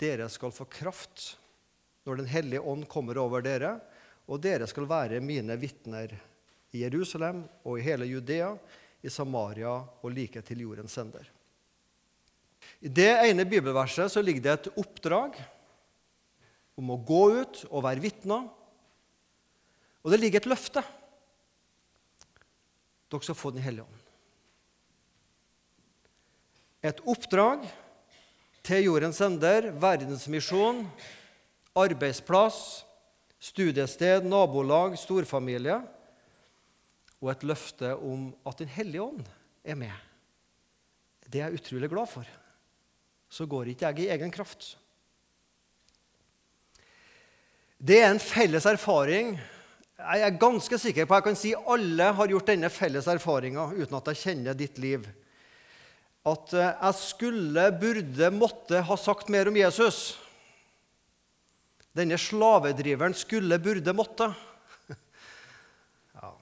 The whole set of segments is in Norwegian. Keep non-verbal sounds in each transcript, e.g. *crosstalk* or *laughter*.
dere skal få kraft når Den hellige ånd kommer over dere, og dere skal være mine vitner i Jerusalem og i hele Judea, i Samaria og like til jordens ender. I det ene bibelverset så ligger det et oppdrag om å gå ut og være vitner. Og det ligger et løfte. Dere skal få Den hellige ånd. Et oppdrag til jordens ender, verdensmisjon, arbeidsplass, studiested, nabolag, storfamilie og et løfte om at Den hellige ånd er med. Det er jeg utrolig glad for. Så går ikke jeg i egen kraft. Det er en felles erfaring. Jeg er ganske sikker på jeg kan si alle har gjort denne felles erfaringa uten at jeg kjenner ditt liv. At eh, jeg skulle, burde, måtte ha sagt mer om Jesus. Denne slavedriveren skulle, burde, måtte. *laughs*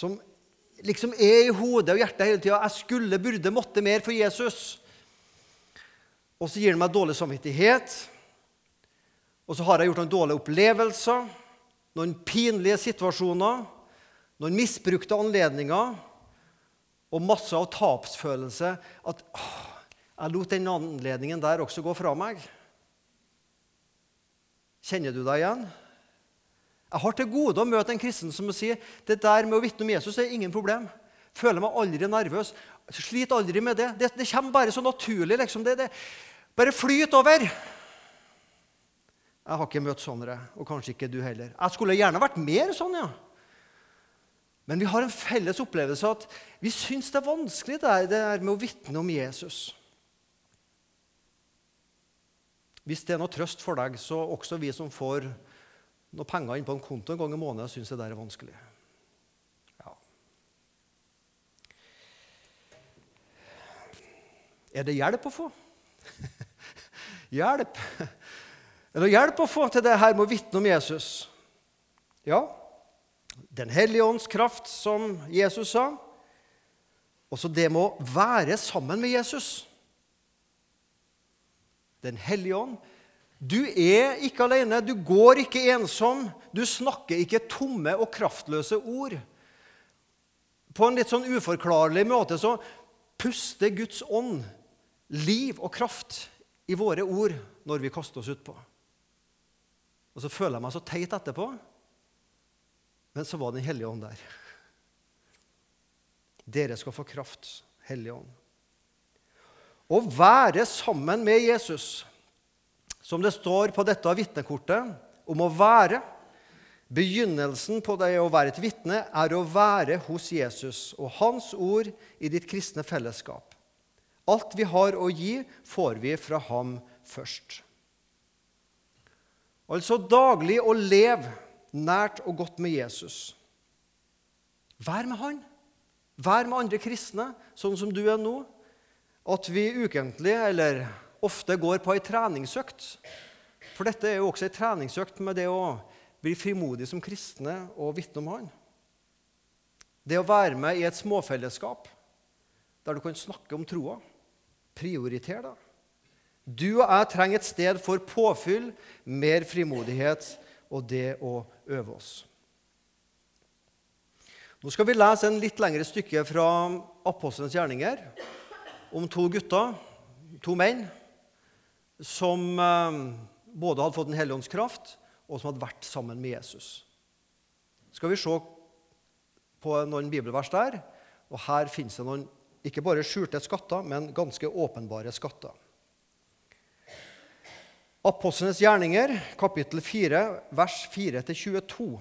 Som liksom er i hodet og hjertet hele tida. Jeg skulle, burde, måtte mer for Jesus. Og så gir han meg dårlig samvittighet. Og så har jeg gjort noen dårlige opplevelser, noen pinlige situasjoner, noen misbrukte anledninger og masse av tapsfølelse. At åh, jeg lot den anledningen der også gå fra meg. Kjenner du deg igjen? Jeg har til gode å møte en kristen som sier det der med å vitne om Jesus er ingen problem. Føler meg aldri nervøs. Sliter aldri med det. Det, det kommer bare så naturlig. liksom. Det, det bare flyt over. Jeg har ikke møtt sånne, og kanskje ikke du heller. Jeg skulle gjerne vært mer sånn, ja. Men vi har en felles opplevelse at vi syns det er vanskelig det der med å vitne om Jesus. Hvis det er noe trøst for deg, så også vi som får noe penger inn på en konto en gang i måneden, syns det der er vanskelig. Ja. Er det hjelp å få? *laughs* hjelp? Er det hjelp å få til det her med å vitne om Jesus? Ja. Den hellige ånds kraft, som Jesus sa. Også det med å være sammen med Jesus. Den hellige ånd. Du er ikke alene, du går ikke ensom, du snakker ikke tomme og kraftløse ord. På en litt sånn uforklarlig måte så puster Guds ånd liv og kraft i våre ord når vi kaster oss utpå. Og så føler jeg meg så teit etterpå, men så var Den hellige ånd der. Dere skal få kraft, Hellige ånd. Å være sammen med Jesus, som det står på dette vitnekortet, om å være Begynnelsen på det å være et vitne er å være hos Jesus og hans ord i ditt kristne fellesskap. Alt vi har å gi, får vi fra ham først. Altså daglig å leve nært og godt med Jesus. Vær med han. Vær med andre kristne, sånn som du er nå at vi ukentlig eller ofte går på ei treningsøkt. For dette er jo også ei treningsøkt med det å bli frimodig som kristne og vitne om Han. Det å være med i et småfellesskap der du kan snakke om troa. Prioriter det. Du og jeg trenger et sted for påfyll, mer frimodighet og det å øve oss. Nå skal vi lese en litt lengre stykke fra Apostelens gjerninger om to gutter, to menn, som eh, både hadde fått Den hellige ånds kraft, og som hadde vært sammen med Jesus. Skal vi se på noen bibelvers der. Og her finnes det noen ikke bare skjulte skatter, men ganske åpenbare skatter. Apostlenes gjerninger, kapittel 4, vers 4-22.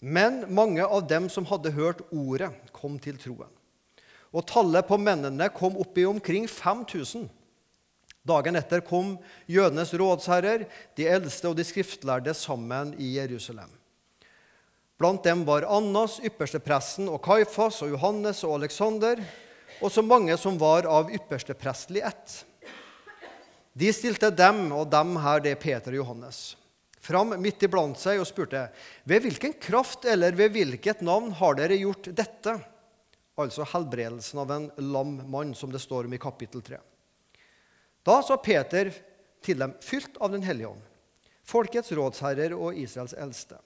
Men mange av dem som hadde hørt ordet, kom til troen og tallet på mennene kom opp i omkring 5000. Dagen etter kom jødenes rådsherrer, de eldste og de skriftlærde, sammen i Jerusalem. Blant dem var Annas, ypperstepresten, og Kaifas og Johannes og Aleksander, og så mange som var av yppersteprestelig ett. De stilte dem og dem her, det er Peter og Johannes, fram midt iblant seg og spurte, ved hvilken kraft eller ved hvilket navn har dere gjort dette? altså helbredelsen av en lam mann, som det står om i kapittel 3. Da sa Peter til dem, fylt av Den hellige ånd, folkets rådsherrer og Israels eldste.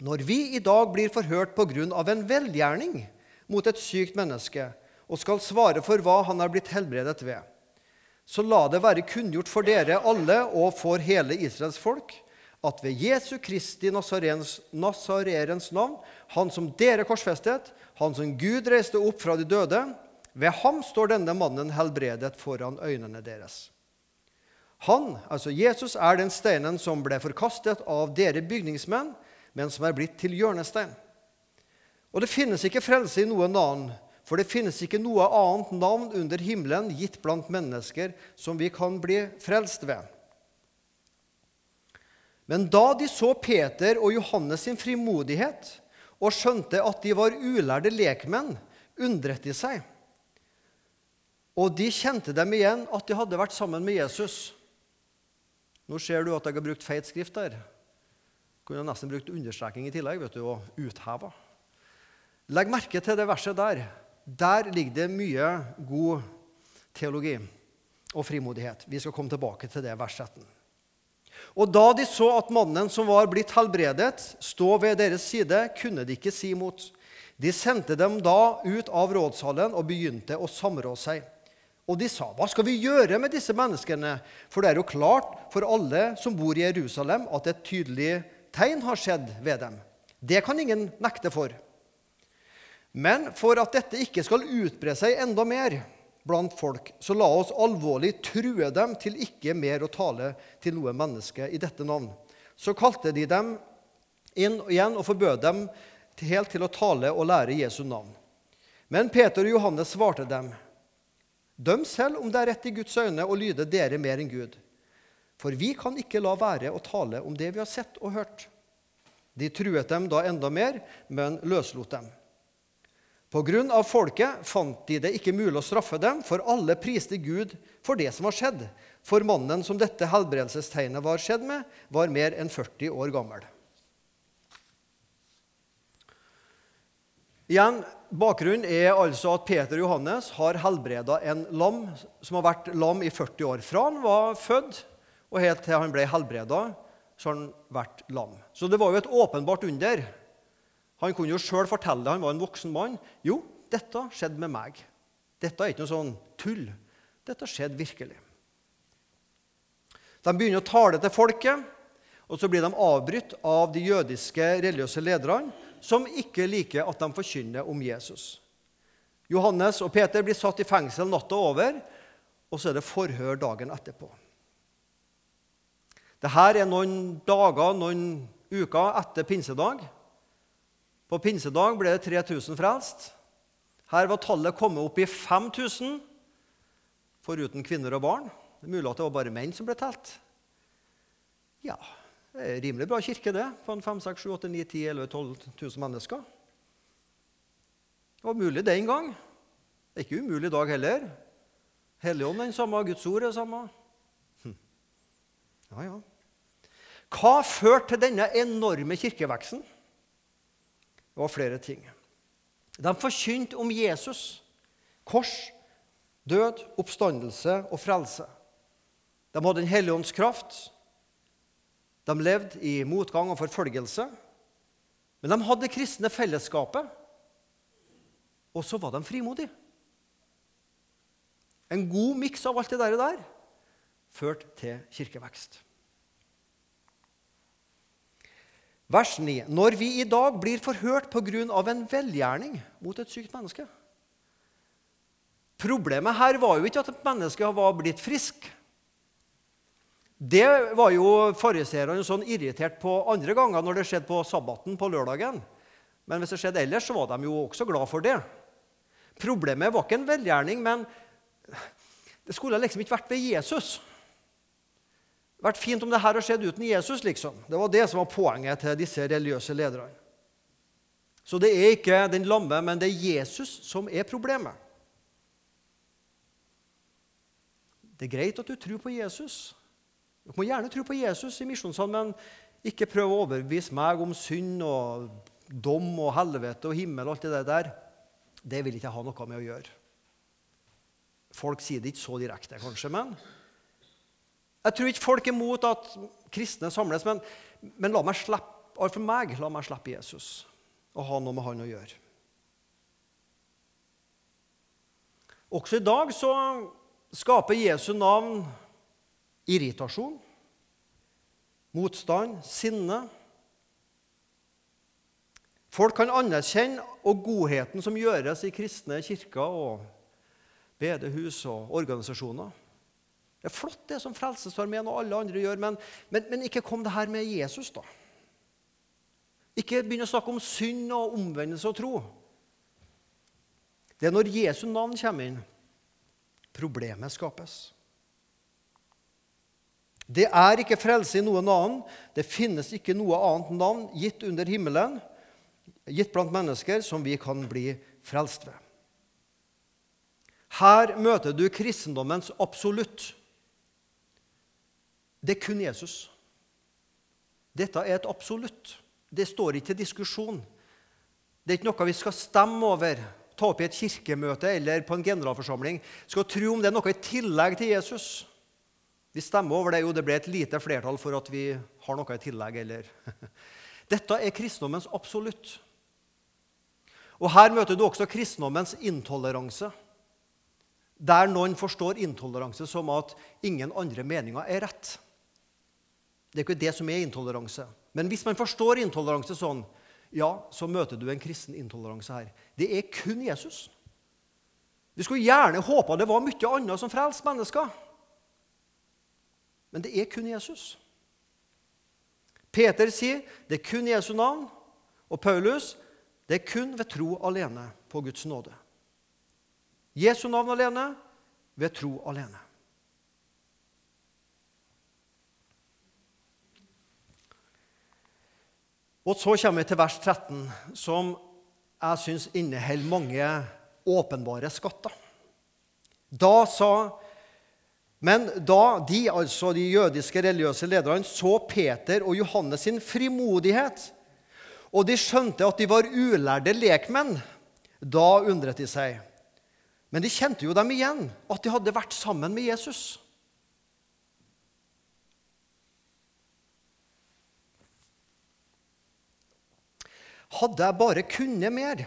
Når vi i dag blir forhørt på grunn av en velgjerning mot et sykt menneske, og skal svare for hva han er blitt helbredet ved, så la det være kunngjort for dere alle og for hele Israels folk at ved Jesu Kristi Nazarens, navn, han som dere korsfestet, han som Gud reiste opp fra de døde, ved ham står denne mannen helbredet foran øynene deres. Han, altså Jesus, er den steinen som ble forkastet av dere bygningsmenn, men som er blitt til hjørnestein. Og det finnes ikke frelse i noen annen, for det finnes ikke noe annet navn under himmelen gitt blant mennesker som vi kan bli frelst ved. Men da de så Peter og Johannes sin frimodighet og skjønte at de var ulærde lekmenn, undret de seg. Og de kjente dem igjen at de hadde vært sammen med Jesus. Nå ser du at jeg har brukt feit skrift der. Kunne nesten brukt understreking i tillegg vet du, og utheva. Legg merke til det verset der. Der ligger det mye god teologi og frimodighet. Vi skal komme tilbake til det versetten. Og da de så at mannen som var blitt helbredet, stå ved deres side, kunne de ikke si imot. De sendte dem da ut av rådshallen og begynte å samrå seg. Og de sa, 'Hva skal vi gjøre med disse menneskene?' For det er jo klart for alle som bor i Jerusalem, at et tydelig tegn har skjedd ved dem. Det kan ingen nekte for. Men for at dette ikke skal utbre seg enda mer blant folk, så la oss alvorlig true dem til ikke mer å tale til noe menneske i dette navn. Så kalte de dem inn igjen og forbød dem helt til å tale og lære Jesu navn. Men Peter og Johannes svarte dem, Døm selv om det er rett i Guds øyne å lyde dere mer enn Gud. For vi kan ikke la være å tale om det vi har sett og hørt. De truet dem da enda mer, men løslot dem. Av folket fant de det ikke mulig å straffe dem, for alle priste Gud for det som var skjedd. For mannen som dette helbredelsestegnet var skjedd med, var mer enn 40 år gammel. Igjen, Bakgrunnen er altså at Peter og Johannes har helbreda en lam som har vært lam i 40 år. Fra han var født og helt til han ble helbreda, så har han vært lam. Så det var jo et åpenbart under. Han kunne jo sjøl fortelle det, han var en voksen mann. Jo, dette skjedde med meg. Dette er ikke noe sånn tull. Dette skjedde virkelig. De begynner å tale til folket, og så blir de avbrutt av de jødiske religiøse lederne som ikke liker at de forkynner om Jesus. Johannes og Peter blir satt i fengsel natta over, og så er det forhør dagen etterpå. Dette er noen dager, noen uker etter pinsedag. På pinsedag ble det 3000 frelst. Her var tallet kommet opp i 5000, foruten kvinner og barn. Det er mulig at det var bare menn som ble telt. Ja, det er rimelig bra kirke, det, for 5 6 7 8 9 10 11 12 000 mennesker. Det var mulig den gang. Det er ikke umulig i dag heller. Helligånden er den samme, Guds ord er det samme. Hm. Ja, ja. Hva førte til denne enorme kirkeveksten? Det var flere ting. De forkynte om Jesus, kors, død, oppstandelse og frelse. De hadde Den hellige ånds kraft. De levde i motgang og forfølgelse. Men de hadde det kristne fellesskapet, og så var de frimodige. En god miks av alt det der, der førte til kirkevekst. Vers 9. Når vi i dag blir forhørt pga. en velgjerning mot et sykt menneske Problemet her var jo ikke at et menneske var blitt frisk. Det var jo fariseerne sånn irritert på andre ganger når det skjedde på sabbaten på lørdagen. Men hvis det skjedde ellers, så var de jo også glad for det. Problemet var ikke en velgjerning, men det skulle liksom ikke vært ved Jesus. Vært fint om det her hadde skjedd uten Jesus. liksom. Det var det som var poenget til disse religiøse lederne. Så det er ikke den lamme, men det er Jesus som er problemet. Det er greit at du tror på Jesus. Du må gjerne tro på Jesus i misjonssalen, men ikke prøv å overbevise meg om synd og dom og helvete og himmel og alt det der. Det vil ikke jeg ha noe med å gjøre. Folk sier det ikke så direkte, kanskje, men Jeg tror ikke folk er imot at kristne samles, men, men la meg slippe, for meg la meg slippe Jesus og ha noe med han å gjøre. Også i dag så skaper Jesu navn irritasjon, motstand, sinne. Folk kan anerkjenne og godheten som gjøres i kristne kirker og bedehus og organisasjoner. Det er flott, det som Frelsesarmeen og alle andre gjør, men, men, men, ikke kom det her med Jesus, da. Ikke begynn å snakke om synd og omvendelse og tro. Det er når Jesu navn kommer inn, problemet skapes. Det er ikke frelse i noen annen. Det finnes ikke noe annet navn gitt under himmelen, gitt blant mennesker, som vi kan bli frelst ved. Her møter du kristendommens absolutt. Det er kun Jesus. Dette er et absolutt. Det står ikke til diskusjon. Det er ikke noe vi skal stemme over, ta opp i et kirkemøte eller på en generalforsamling. Skal tro om det er noe i tillegg til Jesus. Vi stemmer over det. Jo, det ble et lite flertall for at vi har noe i tillegg, eller *laughs* Dette er kristendommens absolutt. Og her møter du også kristendommens intoleranse. Der noen forstår intoleranse som at ingen andre meninger er rett. Det er ikke det som er intoleranse. Men hvis man forstår intoleranse sånn, ja, så møter du en kristen intoleranse her. Det er kun Jesus. Vi skulle gjerne håpa det var mye annet som frelste mennesker. Men det er kun Jesus. Peter sier det er kun Jesu navn. Og Paulus det er kun ved tro alene på Guds nåde. Jesu navn alene, ved tro alene. Og Så kommer vi til vers 13, som jeg syns inneholder mange åpenbare skatter. Da sa Men da de, altså de jødiske religiøse lederne, så Peter og Johannes sin frimodighet, og de skjønte at de var ulærde lekmenn, da undret de seg. Men de kjente jo dem igjen, at de hadde vært sammen med Jesus. Hadde jeg bare kunnet mer,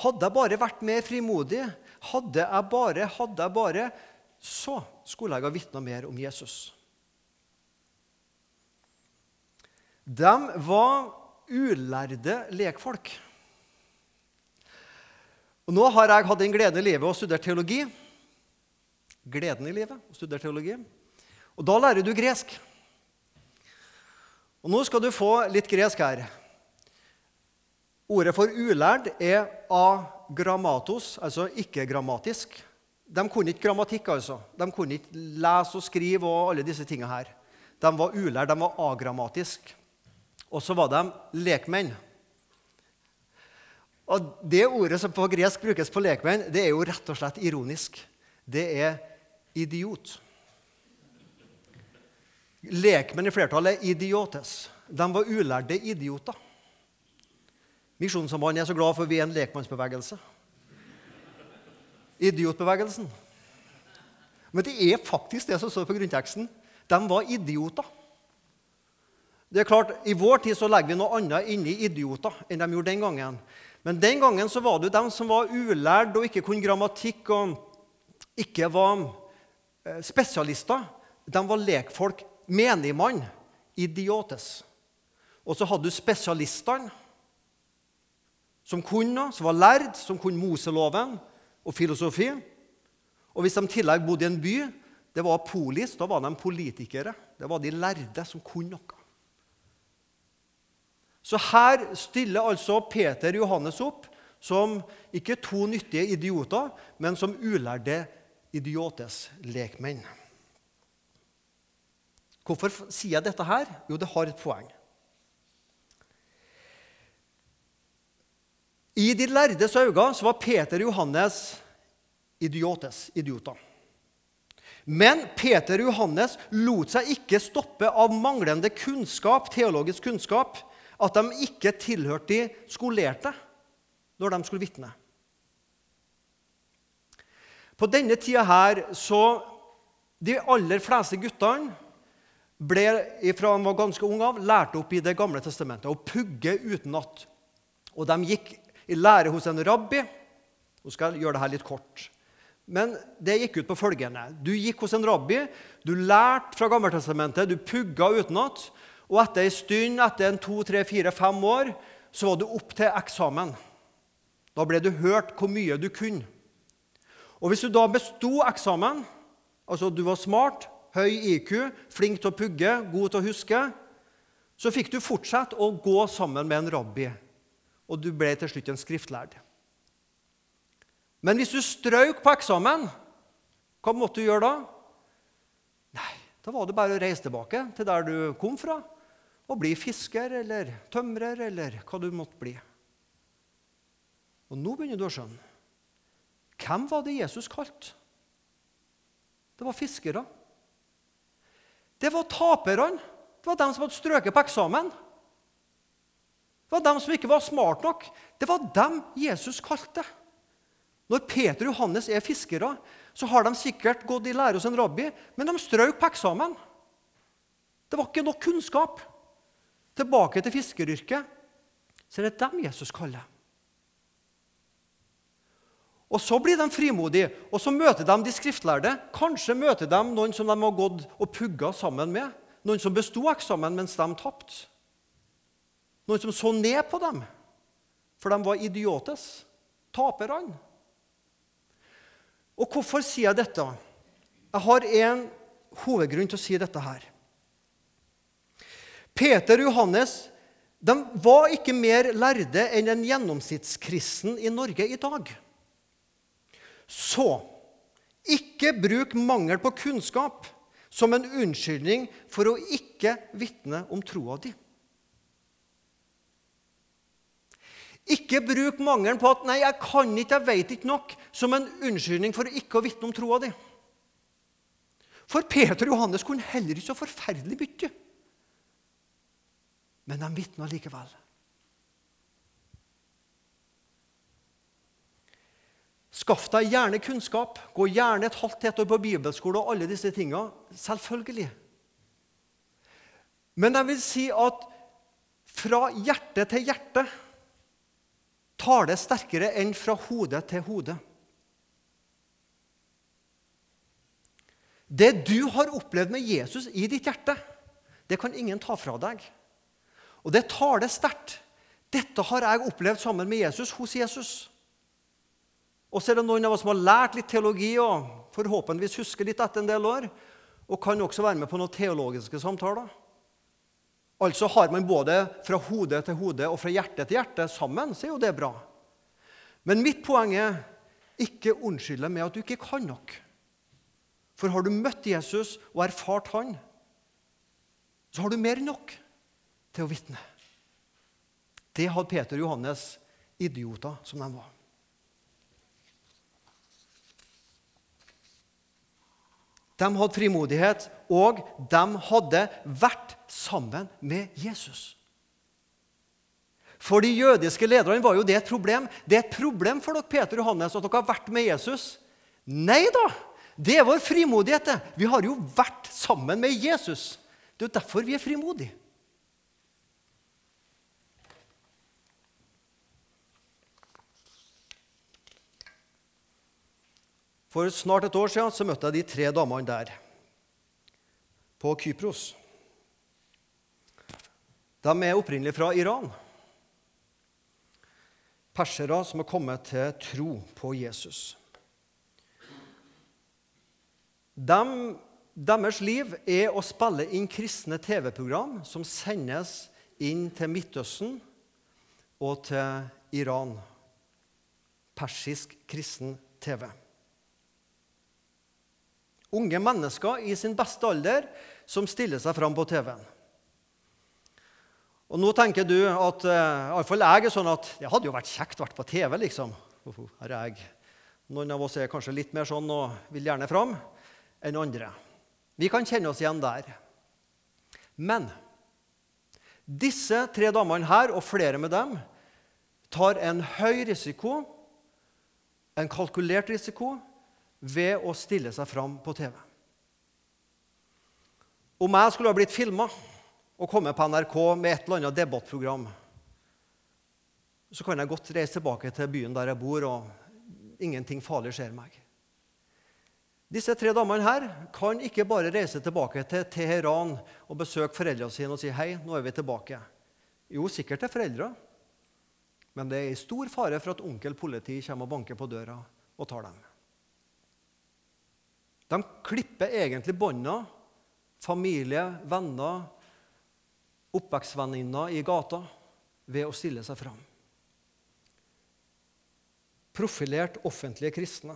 hadde jeg bare vært mer frimodig, hadde jeg bare, hadde jeg bare Så skulle jeg ha vitna mer om Jesus. De var ulærde lekfolk. Og Nå har jeg hatt den gleden i livet å studere teologi. Gleden i livet å studere teologi. Og da lærer du gresk. Og Nå skal du få litt gresk her. Ordet for ulærd er agrammatos, altså ikke-grammatisk. De kunne ikke grammatikk, altså. De kunne ikke lese og skrive og alle disse tingene her. De var ulærd, de var agrammatiske. Og så var de lekmenn. Og Det ordet som på gresk brukes på lekmenn, det er jo rett og slett ironisk. Det er idiot. Lekmenn i flertallet er idiotes. De var ulærde idioter. Misjonssambandet er så glad for vi er en lekmannsbevegelse. Idiotbevegelsen. Men det er faktisk det som står på grunnteksten. De var idioter. Det er klart, I vår tid så legger vi noe annet inni idioter enn de gjorde den gangen. Men den gangen så var det jo dem som var ulærd og ikke kunne grammatikk og ikke var eh, spesialister. De var lekfolk. Menigmann. Idiotes. Og så hadde du spesialistene som kunne, som var lærd, som kunne Moseloven og filosofi. Og hvis de i tillegg bodde i en by, det var polis, da var de politikere. Det var de lærde som kunne noe. Så her stiller altså Peter Johannes opp som ikke to nyttige idioter, men som ulærde idiotes lekmenn. Hvorfor sier jeg dette her? Jo, det har et poeng. I de lærdes øyne var Peter og Johannes idiotes, idioter. Men Peter og Johannes lot seg ikke stoppe av manglende kunnskap, teologisk kunnskap, at de ikke tilhørte de skolerte når de skulle vitne. På denne tida her så De aller fleste guttene ble fra de var ganske unge av, lærte opp i Det gamle testamentet å pugge utenat. Og de gikk i lære hos en rabbi. Nå skal jeg gjøre dette litt kort. Men det gikk ut på følgende. Du gikk hos en rabbi, du lærte fra Gammeltestamentet, du pugga utenat. Og etter en stund, etter en to, tre, fire, fem år, så var du opp til eksamen. Da ble du hørt hvor mye du kunne. Og hvis du da besto eksamen, altså du var smart, høy IQ, flink til å pugge, god til å huske, så fikk du fortsette å gå sammen med en rabbi. Og du ble til slutt en skriftlærd. Men hvis du strøk på eksamen, hva måtte du gjøre da? Nei, Da var det bare å reise tilbake til der du kom fra, og bli fisker eller tømrer eller hva du måtte bli. Og nå begynner du å skjønne. Hvem var det Jesus kalte? Det var fiskere. Det var taperne. Det var dem som hadde strøket på eksamen. Det var dem som ikke var smart nok. Det var dem Jesus kalte. Når Peter og Johannes er fiskere, så har de sikkert gått i lære hos en rabbi, men de strøk på eksamen. Det var ikke nok kunnskap. Tilbake til fiskeryrket. Så er det dem Jesus kaller. Og Så blir de frimodige, og så møter de de skriftlærde. Kanskje møter de noen som de har gått og pugga sammen med. Noen som besto eksamen mens de tapte. Noen som så ned på dem, for de var idiotes. Taperne. Og hvorfor sier jeg dette? Jeg har en hovedgrunn til å si dette her. Peter og Johannes de var ikke mer lærde enn en gjennomsnittskristen i Norge i dag. Så ikke bruk mangel på kunnskap som en unnskyldning for å ikke vitne om troa di. Ikke bruk mangelen på at 'nei, jeg kan ikke, jeg vet ikke nok', som en unnskyldning for ikke å vitne om troa di. For Peter og Johannes kunne heller ikke så forferdelig mye. Men de vitna likevel. Skaff deg gjerne kunnskap. Gå gjerne et halvt ett år på bibelskole og alle disse tinga. Selvfølgelig. Men jeg vil si at fra hjerte til hjerte taler sterkere enn fra hode til hode. Det du har opplevd med Jesus i ditt hjerte, det kan ingen ta fra deg. Og det taler sterkt. Dette har jeg opplevd sammen med Jesus, hos Jesus. Og så er det noen av oss som har lært litt teologi og forhåpentligvis husker litt etter en del år, og kan også være med på noen teologiske samtaler. Altså har man både fra hode til hode og fra hjerte til hjerte sammen, så er jo det bra. Men mitt poeng er ikke unnskylde med at du ikke kan nok. For har du møtt Jesus og erfart han, så har du mer enn nok til å vitne. Det hadde Peter og Johannes, idioter som de var. De hadde frimodighet, og de hadde vært sammen med Jesus. For de jødiske lederne var jo det et problem. Det er et problem for dere Peter og Johannes at dere har vært med Jesus. Nei da! Det er vår frimodighet. Vi har jo vært sammen med Jesus. Det er jo derfor vi er frimodige. For snart et år siden så møtte jeg de tre damene der på Kypros. De er opprinnelig fra Iran. Persere som har kommet til tro på Jesus. De, deres liv er å spille inn kristne TV-program som sendes inn til Midtøsten og til Iran. Persisk kristen TV unge mennesker i sin beste alder som stiller seg fram på TV-en. Og Nå tenker du at uh, iallfall jeg er sånn at det hadde jo vært kjekt å være på TV. liksom. Her er jeg. Noen av oss er kanskje litt mer sånn og vil gjerne fram enn andre. Vi kan kjenne oss igjen der. Men disse tre damene her, og flere med dem, tar en høy risiko, en kalkulert risiko, ved å stille seg fram på TV. Om jeg skulle ha blitt filma og kommet på NRK med et eller annet debattprogram, så kan jeg godt reise tilbake til byen der jeg bor, og ingenting farlig skjer meg. Disse tre damene her kan ikke bare reise tilbake til Teheran og besøke foreldrene sine og si hei, nå er vi tilbake. Jo, sikkert til foreldre, men det er i stor fare for at onkel politi kommer og banker på døra og tar dem. De klipper egentlig bånda, familie, venner, oppvekstvenninner i gata, ved å stille seg fram. Profilert offentlige kristne.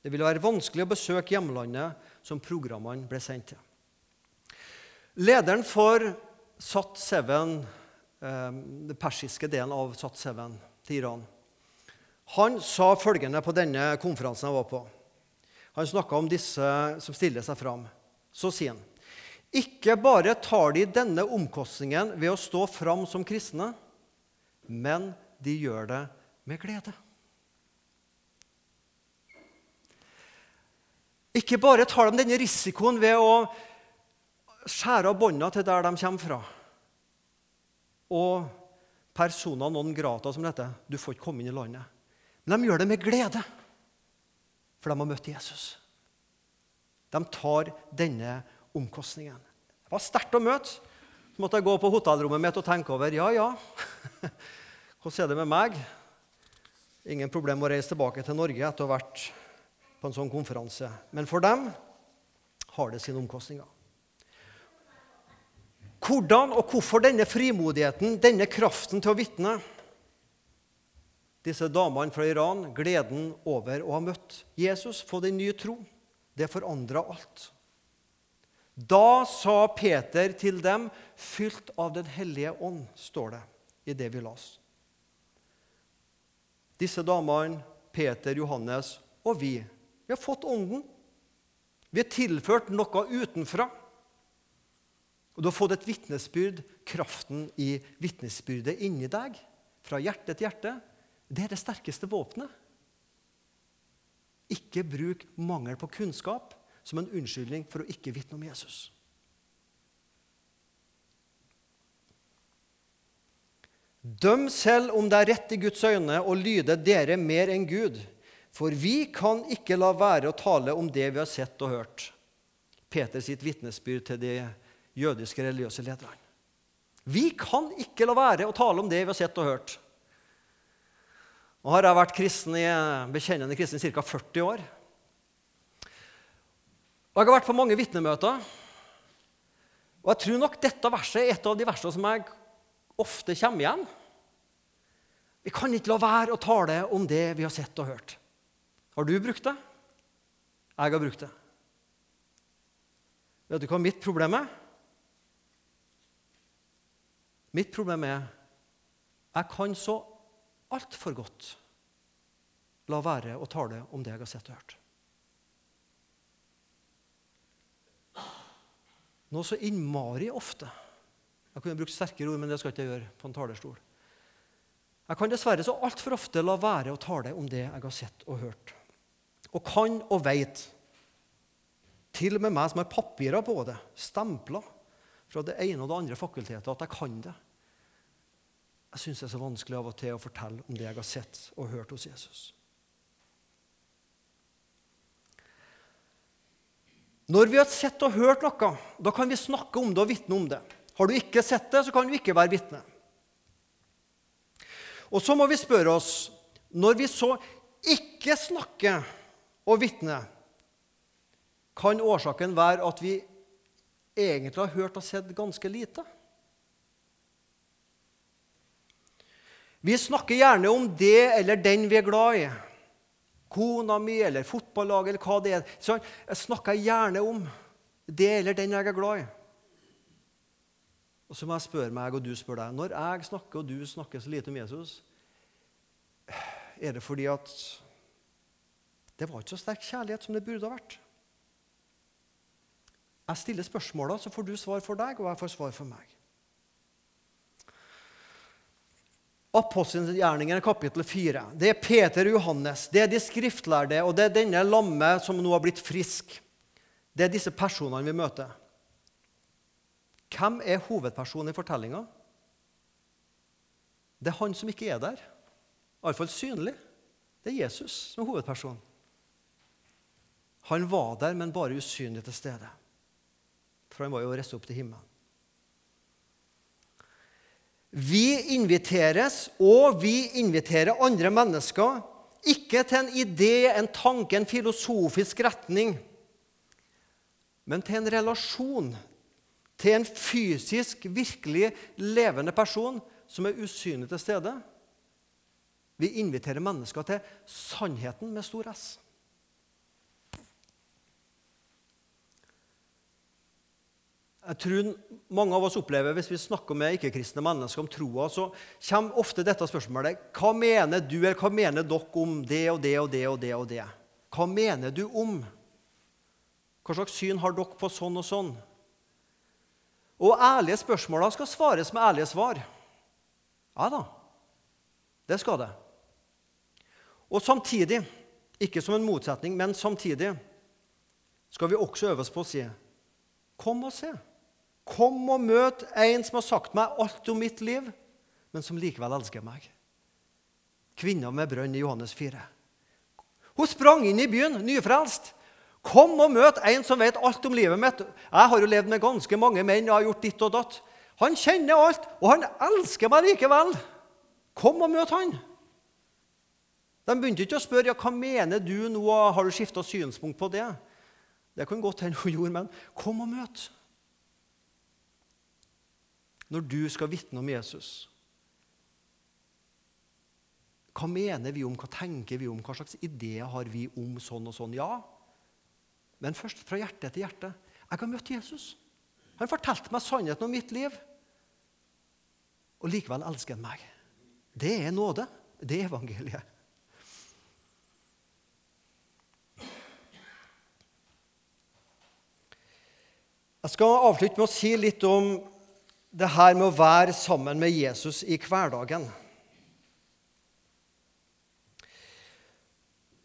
Det ville være vanskelig å besøke hjemlandet som programmene ble sendt til. Lederen for Sat7, eh, den persiske delen av Sat7 til Iran, han sa følgende på denne konferansen jeg var på. Han snakka om disse som stiller seg fram. Så sier han ikke bare tar de denne omkostningen ved å stå fram som kristne, men de gjør det med glede. Ikke bare tar de denne risikoen ved å skjære av bånda til der de kommer fra. Og personer non grata, som det heter. Du får ikke komme inn i landet. Men de gjør det med glede, for de har møtt Jesus. De tar denne omkostningen. Det var sterkt å møte. Så måtte jeg gå på hotellrommet mitt og tenke over ja, ja, *laughs* hvordan er det med meg? Ingen problem å reise tilbake til Norge etter å ha vært på en sånn konferanse. Men for dem har det sine omkostninger. Hvordan og hvorfor denne frimodigheten, denne kraften til å vitne? Disse damene fra Iran, gleden over å ha møtt Jesus, få den nye tro, det forandra alt. Da sa Peter til dem, fylt av Den hellige ånd, står det i det vi las. Disse damene, Peter, Johannes og vi, vi har fått Ånden. Vi er tilført noe utenfra. Og du har fått et vitnesbyrd, kraften i vitnesbyrdet inni deg, fra hjerte til hjerte. Det er det sterkeste våpenet. Ikke bruk mangel på kunnskap som en unnskyldning for å ikke vitne om Jesus. Døm selv om det er rett i Guds øyne å lyde dere mer enn Gud. For vi kan ikke la være å tale om det vi har sett og hørt. Peter sitt vitnesbyrd til de jødiske religiøse lederne. Vi kan ikke la være å tale om det vi har sett og hørt. Nå har jeg vært kristen i, bekjennende kristen i ca. 40 år. Og Jeg har vært på mange vitnemøter. Og jeg tror nok dette verset er et av de versene som jeg ofte kommer igjen. Vi kan ikke la være å tale om det vi har sett og hørt. Har du brukt det? Jeg har brukt det. Vet du hva mitt problem er? Mitt problem er jeg kan så altfor godt la være å tale om det jeg har sett og hørt. Noe så innmari ofte. Jeg kunne brukt sterkere ord, men det skal ikke jeg gjøre på en talerstol. Jeg kan dessverre så altfor ofte la være å tale om det jeg har sett og hørt og kan og veit. Til og med meg som har papirer på det, stempler fra det ene og det andre fakultetet, at jeg kan det. Jeg syns det er så vanskelig av og til å fortelle om det jeg har sett og hørt hos Jesus. Når vi har sett og hørt noe, da kan vi snakke om det og vitne om det. Har du ikke sett det, så kan du ikke være vitne. Og så må vi spørre oss Når vi så ikke snakker og vitner, kan årsaken være at vi egentlig har hørt og sett ganske lite. Vi snakker gjerne om det eller den vi er glad i. Kona mi eller fotballag eller hva det er. Så jeg snakker gjerne om det eller den jeg er glad i. Og så må jeg spørre meg, og du spør deg, når jeg snakker og du snakker så lite om Jesus, er det fordi at det var ikke så sterk kjærlighet som det burde ha vært. Jeg stiller spørsmåla, så får du svar for deg, og jeg får svar for meg. Apostelgjerningen kapittel 4. Det er Peter og Johannes, det er de skriftlærde, og det er denne lamme som nå har blitt frisk. Det er disse personene vi møter. Hvem er hovedpersonen i fortellinga? Det er han som ikke er der. Iallfall synlig. Det er Jesus som er hovedpersonen. Han var der, men bare usynlig til stede. For han var jo reist opp til himmelen. Vi inviteres, og vi inviterer andre mennesker, ikke til en idé, en tanke, en filosofisk retning, men til en relasjon, til en fysisk, virkelig levende person som er usynlig til stede. Vi inviterer mennesker til sannheten med stor S. Jeg tror mange av oss opplever, Hvis vi snakker med ikke-kristne mennesker om troa, så kommer ofte dette spørsmålet Hva mener du eller hva mener dere om det og det og det og det? og det? Hva mener du om? Hva slags syn har dere på sånn og sånn? Og ærlige spørsmål skal svares med ærlige svar. Ja da, det skal det. Og samtidig, ikke som en motsetning, men samtidig skal vi også øve oss på å si Kom og se. Kom og møt en som har sagt meg alt om mitt liv, men som likevel elsker meg. Kvinna med brønn i Johannes 4. Hun sprang inn i byen, nyfrelst. Kom og møt en som vet alt om livet mitt. Jeg har jo levd med ganske mange menn og har gjort ditt og datt. Han kjenner alt, og han elsker meg likevel. Kom og møt han. De begynte ikke å spørre ja, hva mener du nå, har du skifta synspunkt på det. Det kan godt hende hun gjorde, men kom og møt. Når du skal vitne om Jesus, hva mener vi om, hva tenker vi om, hva slags ideer har vi om sånn og sånn? Ja, men først fra hjerte til hjerte. Jeg har møtt Jesus. Han fortalte meg sannheten om mitt liv. Og likevel elsker han meg. Det er nåde. Det er evangeliet. Jeg skal avslutte med å si litt om det her med å være sammen med Jesus i hverdagen.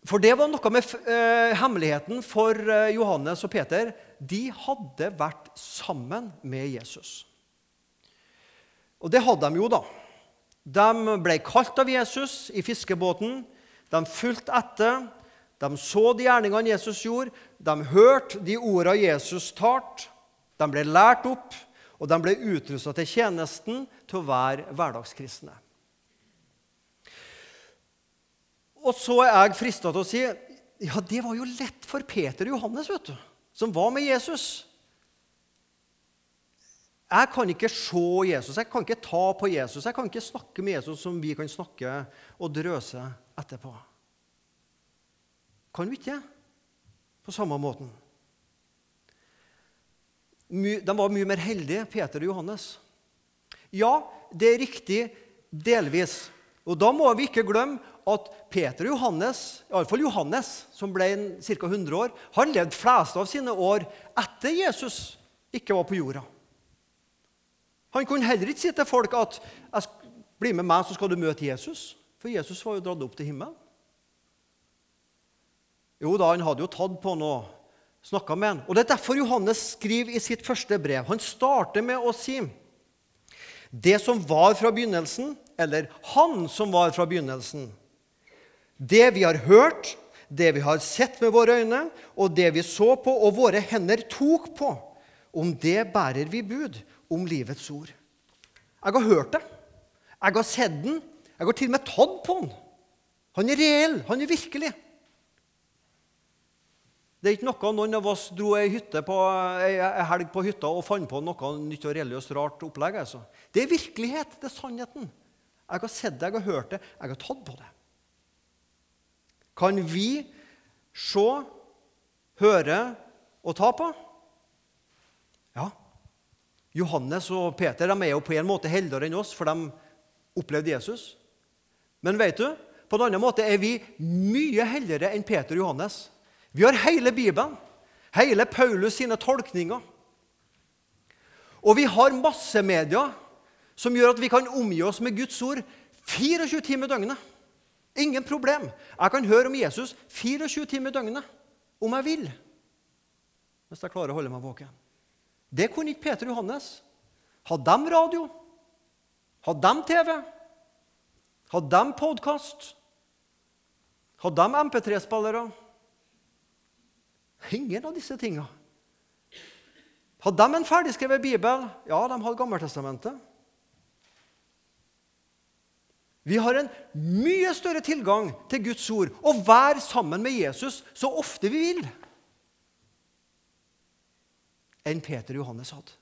For det var noe med eh, hemmeligheten for eh, Johannes og Peter. De hadde vært sammen med Jesus. Og det hadde de jo, da. De ble kalt av Jesus i fiskebåten. De fulgte etter. De så de gjerningene Jesus gjorde. De hørte de ordene Jesus talte. De ble lært opp, og de ble utrusta til tjenesten til å være hverdagskristne. Og så er jeg frista til å si ja, det var jo lett for Peter og Johannes, vet du, som var med Jesus. Jeg kan ikke se Jesus, jeg kan ikke ta på Jesus, jeg kan ikke snakke med Jesus som vi kan snakke og drøse etterpå. Kan vi ikke? På samme måten de var mye mer heldige, Peter og Johannes. Ja, det er riktig delvis. Og Da må vi ikke glemme at Peter og Johannes, iallfall Johannes, som ble ca. 100 år, han levde fleste av sine år etter Jesus ikke var på jorda. Han kunne heller ikke si til folk at 'bli med meg, så skal du møte Jesus'. For Jesus var jo dratt opp til himmelen. Jo da, han hadde jo tatt på noe snakka med han. Og Det er derfor Johannes skriver i sitt første brev. Han starter med å si det som var fra begynnelsen, eller han som var fra begynnelsen. Det vi har hørt, det vi har sett med våre øyne, og det vi så på og våre hender tok på, om det bærer vi bud om livets ord. Jeg har hørt det. Jeg har sett den. Jeg har til og med tatt på den. Han er reell. Han er virkelig. Det er ikke noe noen av oss dro ei, på, ei, helg på hytta og fant på noe nytt og religiøst rart opplegg. Altså. Det er virkelighet. Det er sannheten. Jeg har sett det, jeg har hørt det, jeg har tatt på det. Kan vi se, høre og ta på? Ja. Johannes og Peter de er jo på en måte heldigere enn oss, for de opplevde Jesus. Men vet du, på en annen måte er vi mye heldigere enn Peter og Johannes. Vi har hele Bibelen, hele Paulus sine tolkninger. Og vi har massemedia som gjør at vi kan omgi oss med Guds ord 24 timer i døgnet. Ingen problem. Jeg kan høre om Jesus 24 timer i døgnet om jeg vil. Hvis jeg klarer å holde meg våken. Det kunne ikke Peter Johannes. Hadde de radio? Hadde de TV? Hadde de podkast? Hadde de MP3-spillere? Ingen av disse tinga. Hadde de en ferdigskrevet bibel? Ja, de hadde Gammeltestamentet. Vi har en mye større tilgang til Guds ord og være sammen med Jesus så ofte vi vil, enn Peter og Johannes hadde.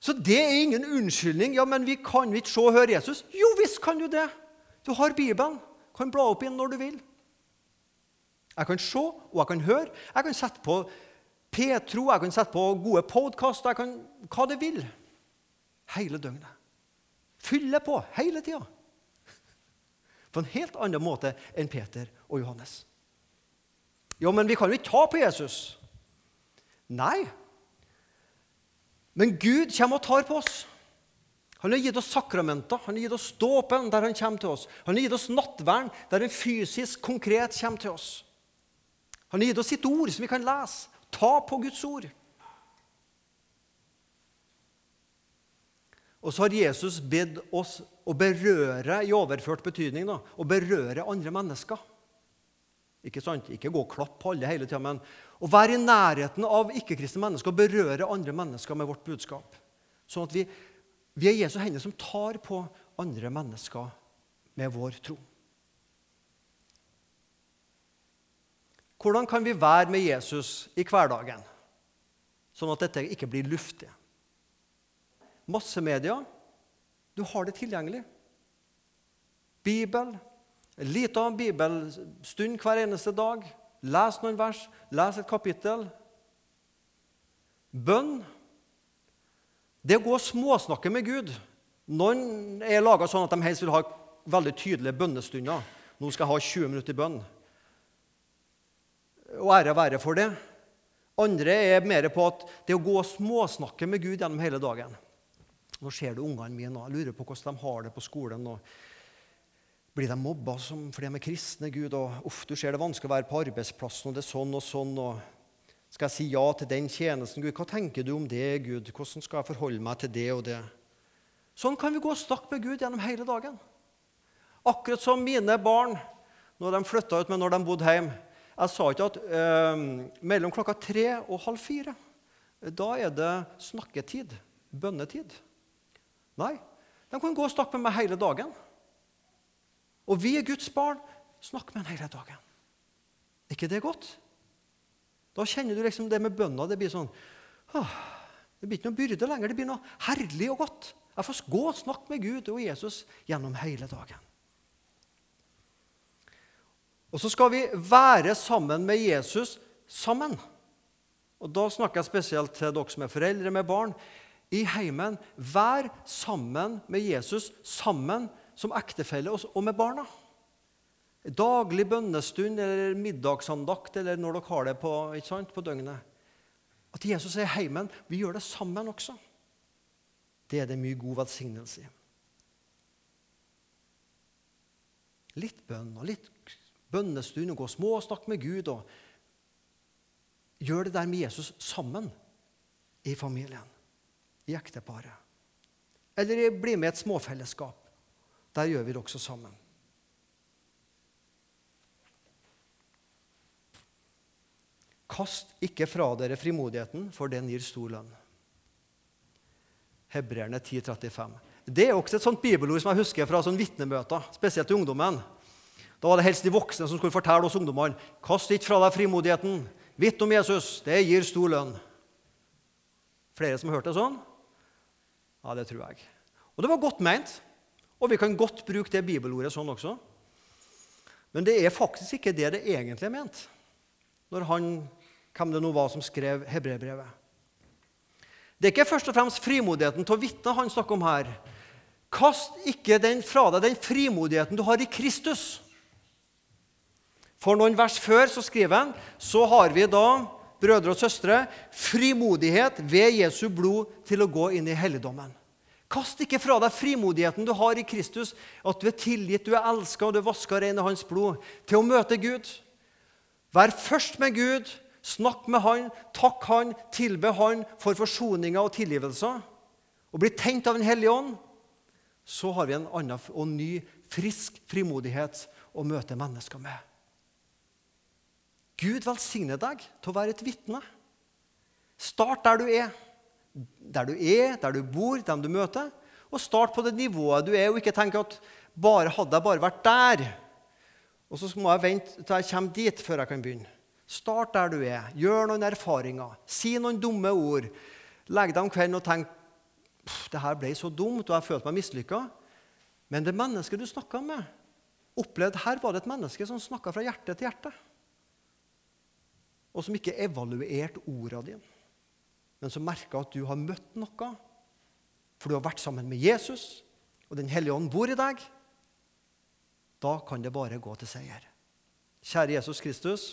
Så det er ingen unnskyldning. Ja, men vi kan ikke se og høre Jesus. Jo visst kan du det. Du har Bibelen. Kan bla opp inn når du vil. Jeg kan se og jeg kan høre. Jeg kan sette på Petro, jeg kan sette på gode podkaster, jeg kan hva det vil. Hele døgnet. Fylle på hele tida. På en helt annen måte enn Peter og Johannes. Jo, men vi kan jo ikke ta på Jesus. Nei, men Gud kommer og tar på oss. Han har gitt oss sakramenter, han har gitt oss dåpen der han kommer til oss. Han har gitt oss nattvern der han fysisk, konkret kommer til oss. Han har gitt oss sitt ord som vi kan lese. Ta på Guds ord. Og så har Jesus bedt oss å berøre i overført betydning da, å berøre andre mennesker. Ikke sant? Ikke gå og klappe på alle hele tida, men å være i nærheten av ikke-kristne mennesker og berøre andre mennesker med vårt budskap. Sånn at vi, vi er Jesu hender som tar på andre mennesker med vår tro. Hvordan kan vi være med Jesus i hverdagen, sånn at dette ikke blir luftig? Massemedia, du har det tilgjengelig. Bibel, en liten bibelstund hver eneste dag. Les noen vers, les et kapittel. Bønn. Det å gå og småsnakke med Gud. Noen er laga sånn at de helst vil ha veldig tydelige bønnestunder. Nå skal jeg ha 20 minutter i bønn. Og ære være for det. Andre er mer på at det å gå og småsnakke med Gud gjennom hele dagen. Nå ser du ungene mine og lurer på hvordan de har det på skolen. og blir de mobba fordi de er kristne? Gud, og uff, du ser det vanskelig å være på arbeidsplassen, og det er sånn og sånn. og Skal jeg si ja til den tjenesten? Gud, hva tenker du om det, Gud? Hvordan skal jeg forholde meg til det og det? Sånn kan vi gå og snakke med Gud gjennom hele dagen. Akkurat som mine barn når de flytta ut, men når de bodde hjemme. Jeg sa ikke at eh, mellom klokka tre og halv fire da er det snakketid, bønnetid. Nei, de kan gå og snakke med meg hele dagen. Og vi er Guds barn. Snakk med ham hele dagen. Er ikke det godt? Da kjenner du liksom det med bønna. Det blir sånn åh, Det blir ikke noe byrde lenger. Det blir noe herlig og godt. Jeg får gå og snakke med Gud og Jesus gjennom hele dagen. Og så skal vi være sammen med Jesus sammen. Og Da snakker jeg spesielt til dere som er foreldre med barn. I heimen, vær sammen med Jesus sammen som ektefelle og med barna. Daglig bønnestund eller middagsandakt eller når dere har det på, sant, på døgnet. At Jesus er i heimen. Vi gjør det sammen også. Det er det mye god velsignelse i. Litt bønn og litt bønnestund og gå småsnakk med Gud. og Gjør det der med Jesus sammen i familien, i ekteparet. Eller bli med i et småfellesskap. Der gjør vi det også sammen. Kast ikke fra dere frimodigheten, for den gir stor lønn. Hebreerne 10,35. Det er også et sånt bibelord som jeg husker fra sånn vitnemøter, spesielt i ungdommen. Da var det helst de voksne som skulle fortelle oss ungdommene kast ikke fra deg frimodigheten. Vitt om Jesus. Det gir stor lønn. Flere som har hørt det sånn? Ja, det tror jeg. Og det var godt meint. Og vi kan godt bruke det bibelordet sånn også. Men det er faktisk ikke det det egentlig er ment når han, hvem det nå var som skrev hebreerbrevet. Det er ikke først og fremst frimodigheten til å vitne han snakker om her. Kast ikke den fra deg, den frimodigheten du har i Kristus. For noen vers før så skriver han så har vi da, brødre og søstre, frimodighet ved Jesu blod til å gå inn i helligdommen. Kast ikke fra deg frimodigheten du har i Kristus, at du er tilgitt, du er elska og du er vaska ren i Hans blod, til å møte Gud. Vær først med Gud, snakk med Han, takk Han, tilbe Han for forsoninga og tilgivelser, og bli tent av Den hellige ånd, så har vi en annen og ny, frisk frimodighet å møte mennesker med. Gud velsigne deg til å være et vitne. Start der du er. Der du er, der du bor, dem du møter. Og start på det nivået du er, og ikke tenk at bare hadde jeg bare vært der, og så må jeg vente til jeg kommer dit før jeg kan begynne. Start der du er. Gjør noen erfaringer. Si noen dumme ord. Legg deg om kvelden og tenk det her ble så dumt, og jeg følte meg mislykka. Men det mennesket du snakka med, opplevde her var det et menneske som snakka fra hjerte til hjerte og som ikke evaluerte orda dine, men som merka at du har møtt noe, for du har vært sammen med Jesus, og Den hellige ånd bor i deg, da kan det bare gå til seier. Kjære Jesus Kristus.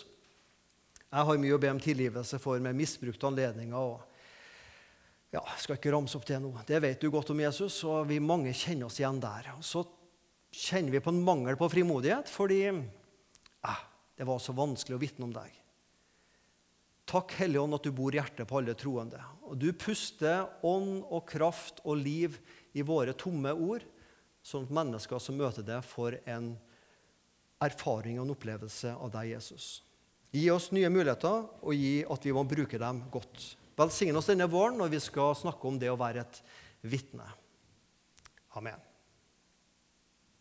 Jeg har mye å be om tilgivelse for med misbrukte anledninger. og ja, skal ikke ramse opp det nå. Det vet du godt om Jesus, og vi mange kjenner oss igjen der. Så kjenner vi på en mangel på frimodighet fordi eh, det var så vanskelig å vitne om deg. Takk, Hellige Ånd, at du bor i hjertet på alle troende. Og du puster ånd og kraft og liv i våre tomme ord, sånn at mennesker som møter deg, får en erfaring og en opplevelse av deg, Jesus. Gi oss nye muligheter, og gi at vi må bruke dem godt. Velsign oss denne våren når vi skal snakke om det å være et vitne. Amen.